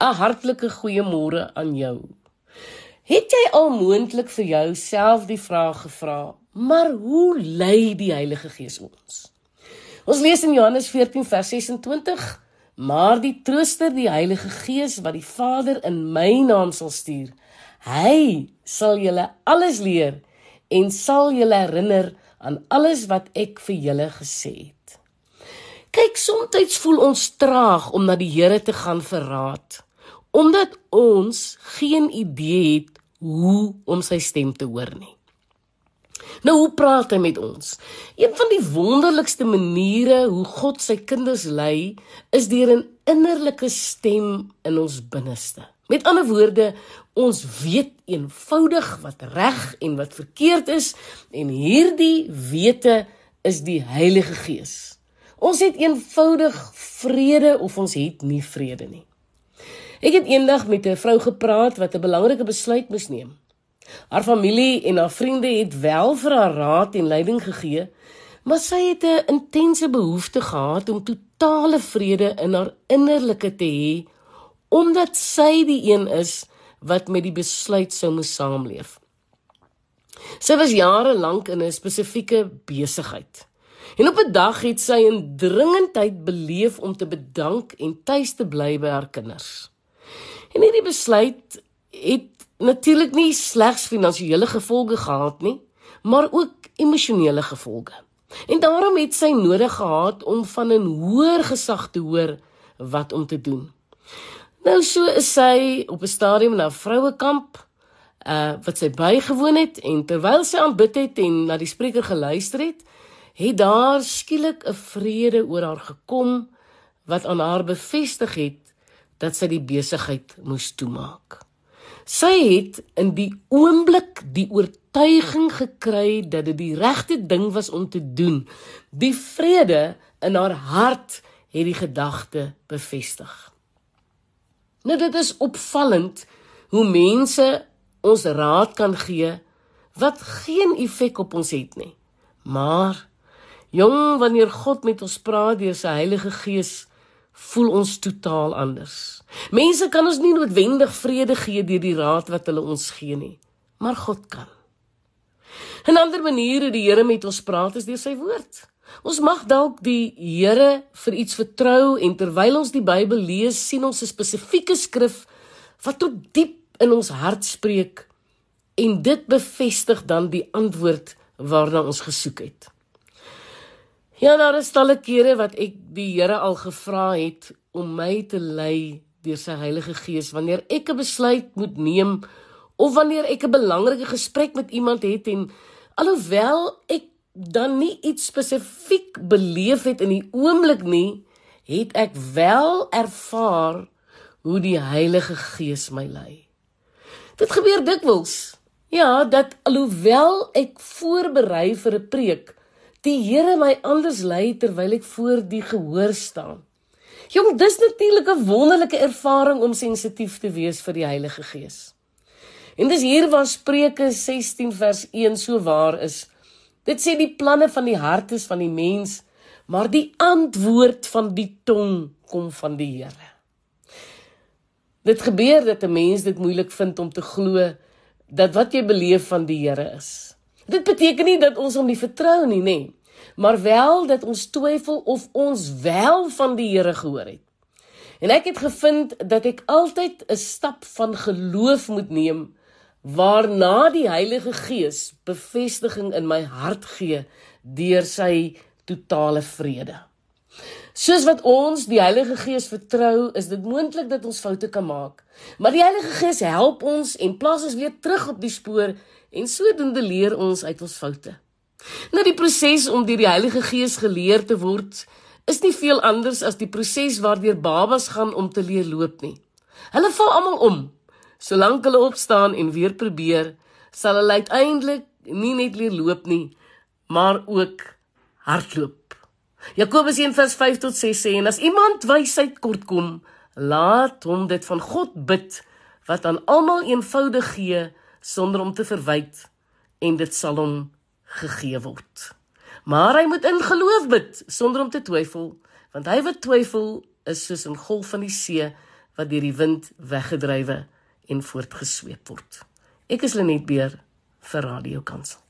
'n hartlike goeiemôre aan jou. Het jy al moontlik vir jouself die vraag gevra, maar hoe lei die Heilige Gees ons? Ons lees in Johannes 14 vers 26: Maar die Trooster, die Heilige Gees wat die Vader in my naam sal stuur, hy sal julle alles leer en sal julle herinner aan alles wat ek vir julle gesê het. Kyk, soms voel ons traag om na die Here te gaan verraad, omdat ons geen idee het hoe om sy stem te hoor nie. Nou hoe praat hy met ons? Een van die wonderlikste maniere hoe God sy kinders lei, is deur 'n innerlike stem in ons binneste. Met ander woorde, ons weet eenvoudig wat reg en wat verkeerd is en hierdie wete is die Heilige Gees. Ons het eenvoudig vrede of ons het nie vrede nie. Ek het eendag met 'n vrou gepraat wat 'n belangrike besluit moes neem. Haar familie en haar vriende het wel vir haar raad en leiding gegee, maar sy het 'n intense behoefte gehad om totale vrede in haar innerlike te hê, omdat sy die een is wat met die besluit sou moet saamleef. Sy was jare lank in 'n spesifieke besigheid. En op 'n dag het sy 'n dringendheid beleef om te bedank en tuis te bly by haar kinders. En hierdie besluit het natuurlik nie slegs finansiële gevolge gehad nie, maar ook emosionele gevolge. En daarom het sy nodig gehad om van 'n hoër gesag te hoor wat om te doen. Nou so is sy op 'n stadium na vrouekamp uh wat sy bygewoon het en terwyl sy aanbid het en na die spreker geluister het, het daar skielik 'n vrede oor haar gekom wat aan haar bevestig het dat sy die besigheid moes toemaak. Sy het in die oomblik die oortuiging gekry dat dit die regte ding was om te doen. Die vrede in haar hart het die gedagte bevestig. Nou dit is opvallend hoe mense ons raad kan gee wat geen effek op ons het nie. Maar jong wanneer God met ons praat deur sy Heilige Gees voel ons totaal anders. Mense kan ons nie noodwendig vrede gee deur die raad wat hulle ons gee nie, maar God kan. 'n Ander manier hoe die Here met ons praat is deur sy woord. Ons mag dalk die Here vir iets vertrou en terwyl ons die Bybel lees, sien ons 'n spesifieke skrif wat tot diep in ons hart spreek en dit bevestig dan die antwoord waarna ons gesoek het. Ja, daar is talle kere wat ek die Here al gevra het om my te lei deur sy Heilige Gees wanneer ek 'n besluit moet neem of wanneer ek 'n belangrike gesprek met iemand het en alhoewel ek dan nie iets spesifiek beleef het in die oomblik nie, het ek wel ervaar hoe die Heilige Gees my lei. Dit gebeur dikwels. Ja, dat alhoewel ek voorberei vir 'n preek, die Here my anders lei terwyl ek voor die gehoor staan. Jong, dis natuurlik 'n wonderlike ervaring om sensitief te wees vir die Heilige Gees. En dis hier waar Spreuke 16 vers 1 so waar is. Dit sê die planne van die hart is van die mens, maar die antwoord van die tong kom van die Here. Dit gebeur dat 'n mens dit moeilik vind om te glo dat wat jy beleef van die Here is. Dit beteken nie dat ons hom nie vertrou nie, nê, maar wel dat ons twyfel of ons wel van die Here gehoor het. En ek het gevind dat ek altyd 'n stap van geloof moet neem waarna die Heilige Gees bevestiging in my hart gee deur sy totale vrede. Soos wat ons die Heilige Gees vertrou, is dit moontlik dat ons foute kan maak. Maar die Heilige Gees help ons en plaas ons weer terug op die spoor en sodoende leer ons uit ons foute. Nou die proses om deur die Heilige Gees geleer te word is nie veel anders as die proses waardeur babas gaan om te leer loop nie. Hulle val almal om. Solank hulle opstaan en weer probeer, sal hulle uiteindelik nie net leer loop nie, maar ook hardloop. Jakobus 1:5 tot 6 sê en as iemand wysheid kort kom, laat hom dit van God bid wat aan almal eenvoudig gee sonder om te verwyd en dit sal hom gegee word. Maar hy moet in geloof bid sonder om te twyfel, want hy wat twyfel is soos 'n golf van die see wat deur die wind weggedrywe en voortgesweep word. Ek is Lenet Beer vir Radio Kansel.